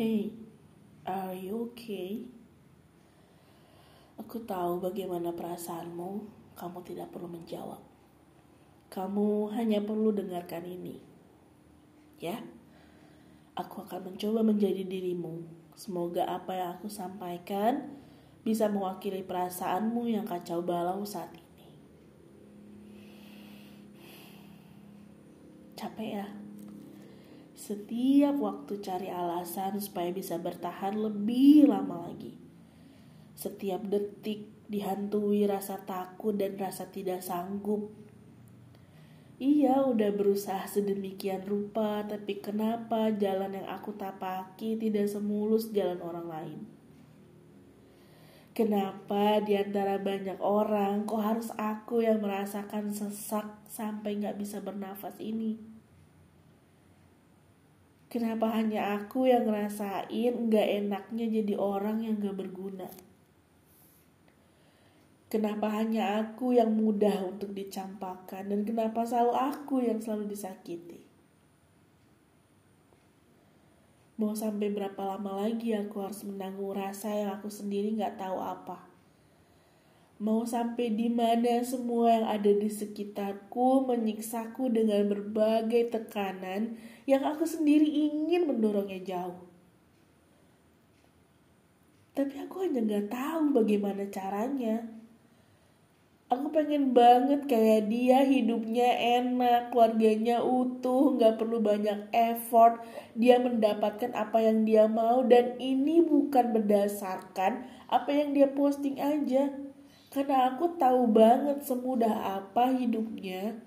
Hey, are you okay? Aku tahu bagaimana perasaanmu. Kamu tidak perlu menjawab. Kamu hanya perlu dengarkan ini. Ya, aku akan mencoba menjadi dirimu. Semoga apa yang aku sampaikan bisa mewakili perasaanmu yang kacau balau saat ini. Capek ya? Setiap waktu cari alasan supaya bisa bertahan lebih lama lagi. Setiap detik dihantui rasa takut dan rasa tidak sanggup. Iya, udah berusaha sedemikian rupa, tapi kenapa jalan yang aku tapaki tidak semulus jalan orang lain? Kenapa di antara banyak orang kok harus aku yang merasakan sesak sampai nggak bisa bernafas ini? Kenapa hanya aku yang ngerasain nggak enaknya jadi orang yang gak berguna? Kenapa hanya aku yang mudah untuk dicampakkan dan kenapa selalu aku yang selalu disakiti? Mau sampai berapa lama lagi aku harus menanggung rasa yang aku sendiri nggak tahu apa? Mau sampai di mana semua yang ada di sekitarku menyiksaku dengan berbagai tekanan yang aku sendiri ingin mendorongnya jauh. Tapi aku hanya gak tahu bagaimana caranya. Aku pengen banget kayak dia hidupnya enak, keluarganya utuh, gak perlu banyak effort. Dia mendapatkan apa yang dia mau dan ini bukan berdasarkan apa yang dia posting aja karena aku tahu banget semudah apa hidupnya.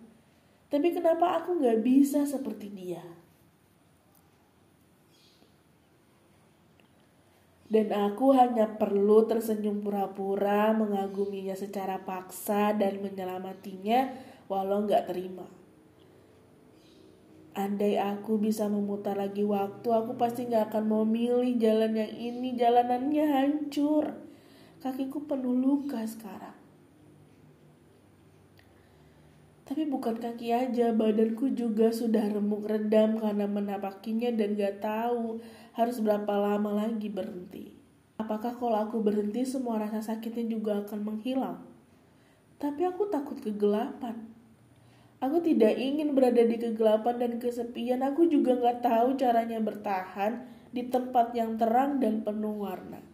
Tapi kenapa aku gak bisa seperti dia? Dan aku hanya perlu tersenyum pura-pura, mengaguminya secara paksa dan menyelamatinya walau gak terima. Andai aku bisa memutar lagi waktu, aku pasti gak akan mau milih jalan yang ini, jalanannya hancur kakiku penuh luka sekarang. Tapi bukan kaki aja, badanku juga sudah remuk redam karena menapakinya dan gak tahu harus berapa lama lagi berhenti. Apakah kalau aku berhenti semua rasa sakitnya juga akan menghilang? Tapi aku takut kegelapan. Aku tidak ingin berada di kegelapan dan kesepian. Aku juga gak tahu caranya bertahan di tempat yang terang dan penuh warna.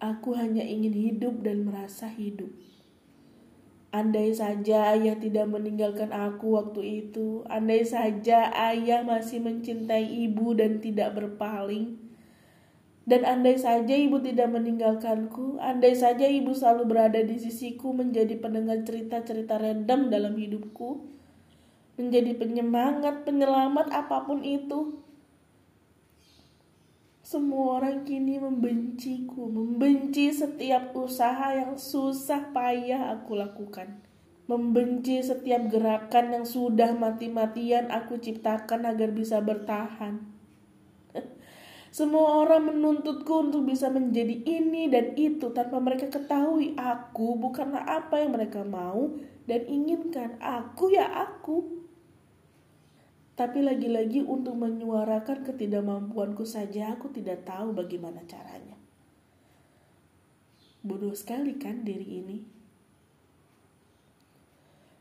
Aku hanya ingin hidup dan merasa hidup. Andai saja ayah tidak meninggalkan aku waktu itu, andai saja ayah masih mencintai ibu dan tidak berpaling, dan andai saja ibu tidak meninggalkanku, andai saja ibu selalu berada di sisiku menjadi pendengar cerita-cerita random dalam hidupku, menjadi penyemangat, penyelamat apa pun itu, semua orang kini membenciku, membenci setiap usaha yang susah payah aku lakukan. Membenci setiap gerakan yang sudah mati-matian aku ciptakan agar bisa bertahan. Semua orang menuntutku untuk bisa menjadi ini dan itu tanpa mereka ketahui aku bukanlah apa yang mereka mau dan inginkan. Aku ya aku. Tapi lagi-lagi untuk menyuarakan ketidakmampuanku saja aku tidak tahu bagaimana caranya. Bodoh sekali kan diri ini.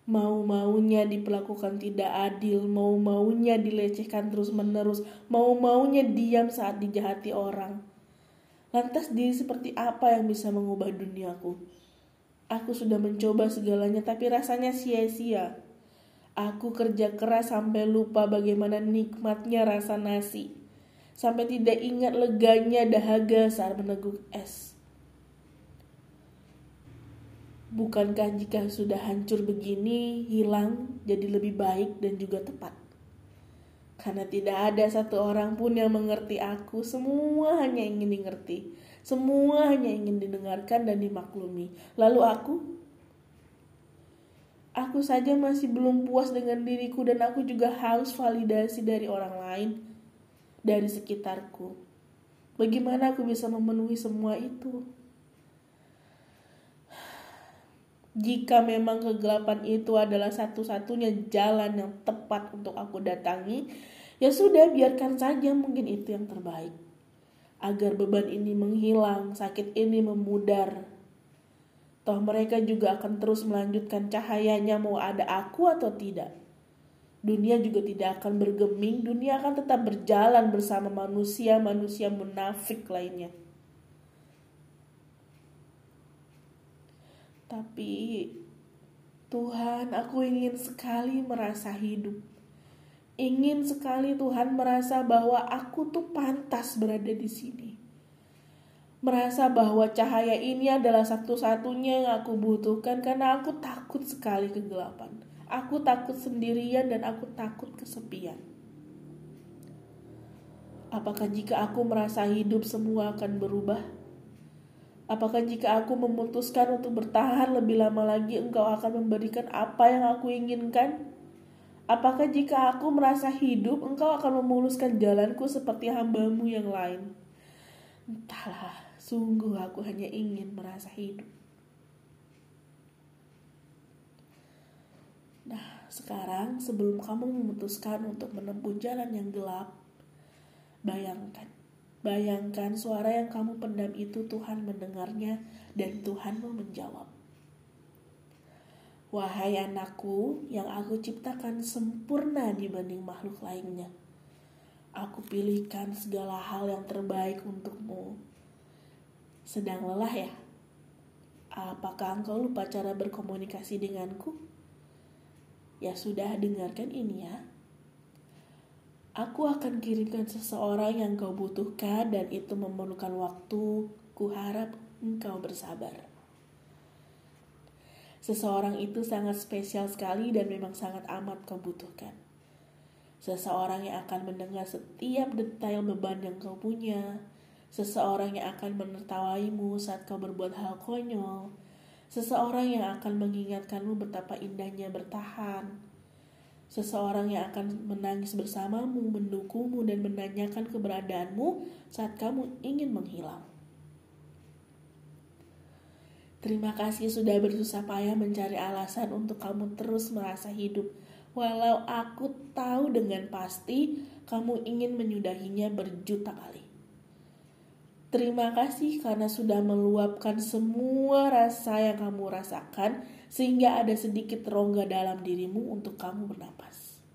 Mau-maunya diperlakukan tidak adil, mau-maunya dilecehkan terus-menerus, mau-maunya diam saat dijahati orang. Lantas diri seperti apa yang bisa mengubah duniaku? Aku sudah mencoba segalanya tapi rasanya sia-sia. Aku kerja keras sampai lupa bagaimana nikmatnya rasa nasi. Sampai tidak ingat leganya dahaga saat meneguk es. Bukankah jika sudah hancur begini, hilang jadi lebih baik dan juga tepat? Karena tidak ada satu orang pun yang mengerti aku, semua hanya ingin dimengerti. Semua hanya ingin didengarkan dan dimaklumi. Lalu aku aku saja masih belum puas dengan diriku dan aku juga haus validasi dari orang lain, dari sekitarku. Bagaimana aku bisa memenuhi semua itu? Jika memang kegelapan itu adalah satu-satunya jalan yang tepat untuk aku datangi, ya sudah biarkan saja mungkin itu yang terbaik. Agar beban ini menghilang, sakit ini memudar. Toh mereka juga akan terus melanjutkan cahayanya mau ada aku atau tidak. Dunia juga tidak akan bergeming, dunia akan tetap berjalan bersama manusia-manusia munafik lainnya. Tapi Tuhan, aku ingin sekali merasa hidup. Ingin sekali Tuhan merasa bahwa aku tuh pantas berada di sini. Merasa bahwa cahaya ini adalah satu-satunya yang aku butuhkan karena aku takut sekali kegelapan. Aku takut sendirian dan aku takut kesepian. Apakah jika aku merasa hidup semua akan berubah? Apakah jika aku memutuskan untuk bertahan lebih lama lagi, engkau akan memberikan apa yang aku inginkan? Apakah jika aku merasa hidup, engkau akan memuluskan jalanku seperti hambamu yang lain? Entahlah, sungguh aku hanya ingin merasa hidup. Nah, sekarang sebelum kamu memutuskan untuk menempuh jalan yang gelap, bayangkan Bayangkan suara yang kamu pendam itu Tuhan mendengarnya dan Tuhan mau menjawab. Wahai anakku yang aku ciptakan sempurna dibanding makhluk lainnya. Aku pilihkan segala hal yang terbaik untukmu. Sedang lelah ya? Apakah engkau lupa cara berkomunikasi denganku? Ya sudah, dengarkan ini ya. Aku akan kirimkan seseorang yang kau butuhkan dan itu memerlukan waktu. Ku harap engkau bersabar. Seseorang itu sangat spesial sekali dan memang sangat amat kau butuhkan. Seseorang yang akan mendengar setiap detail beban yang kau punya. Seseorang yang akan menertawaimu saat kau berbuat hal konyol. Seseorang yang akan mengingatkanmu betapa indahnya bertahan Seseorang yang akan menangis bersamamu, mendukungmu, dan menanyakan keberadaanmu saat kamu ingin menghilang. Terima kasih sudah bersusah payah mencari alasan untuk kamu terus merasa hidup. Walau aku tahu dengan pasti kamu ingin menyudahinya berjuta kali. Terima kasih karena sudah meluapkan semua rasa yang kamu rasakan sehingga ada sedikit rongga dalam dirimu untuk kamu bernapas.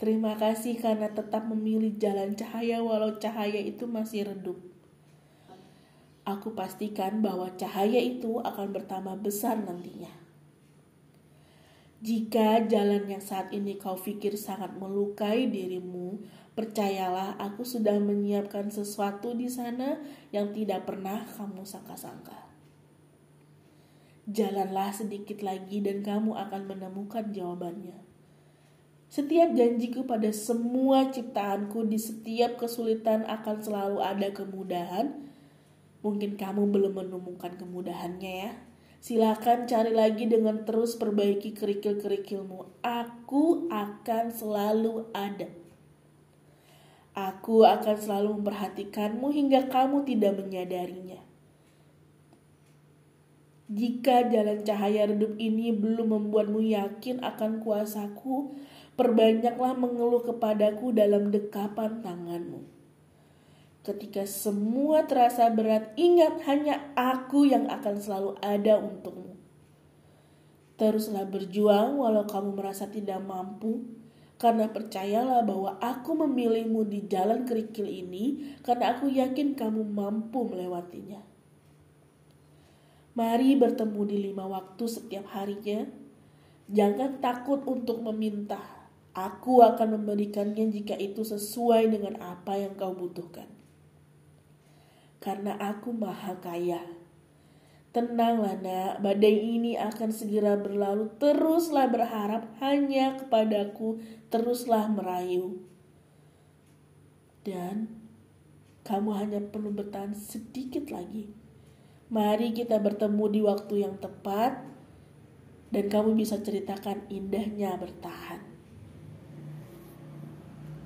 Terima kasih karena tetap memilih jalan cahaya walau cahaya itu masih redup. Aku pastikan bahwa cahaya itu akan bertambah besar nantinya. Jika jalan yang saat ini kau pikir sangat melukai dirimu, percayalah aku sudah menyiapkan sesuatu di sana yang tidak pernah kamu sangka-sangka. Jalanlah sedikit lagi dan kamu akan menemukan jawabannya. Setiap janjiku pada semua ciptaanku di setiap kesulitan akan selalu ada kemudahan. Mungkin kamu belum menemukan kemudahannya ya. Silakan cari lagi dengan terus perbaiki kerikil-kerikilmu. Aku akan selalu ada. Aku akan selalu memperhatikanmu hingga kamu tidak menyadarinya. Jika jalan cahaya redup ini belum membuatmu yakin akan kuasaku, perbanyaklah mengeluh kepadaku dalam dekapan tanganmu. Ketika semua terasa berat, ingat hanya aku yang akan selalu ada untukmu. Teruslah berjuang walau kamu merasa tidak mampu, karena percayalah bahwa aku memilihmu di jalan kerikil ini karena aku yakin kamu mampu melewatinya. Mari bertemu di lima waktu setiap harinya. Jangan takut untuk meminta. Aku akan memberikannya jika itu sesuai dengan apa yang kau butuhkan. Karena aku maha kaya. Tenanglah nak, badai ini akan segera berlalu. Teruslah berharap hanya kepadaku, teruslah merayu. Dan kamu hanya perlu bertahan sedikit lagi. Mari kita bertemu di waktu yang tepat dan kamu bisa ceritakan indahnya bertahan.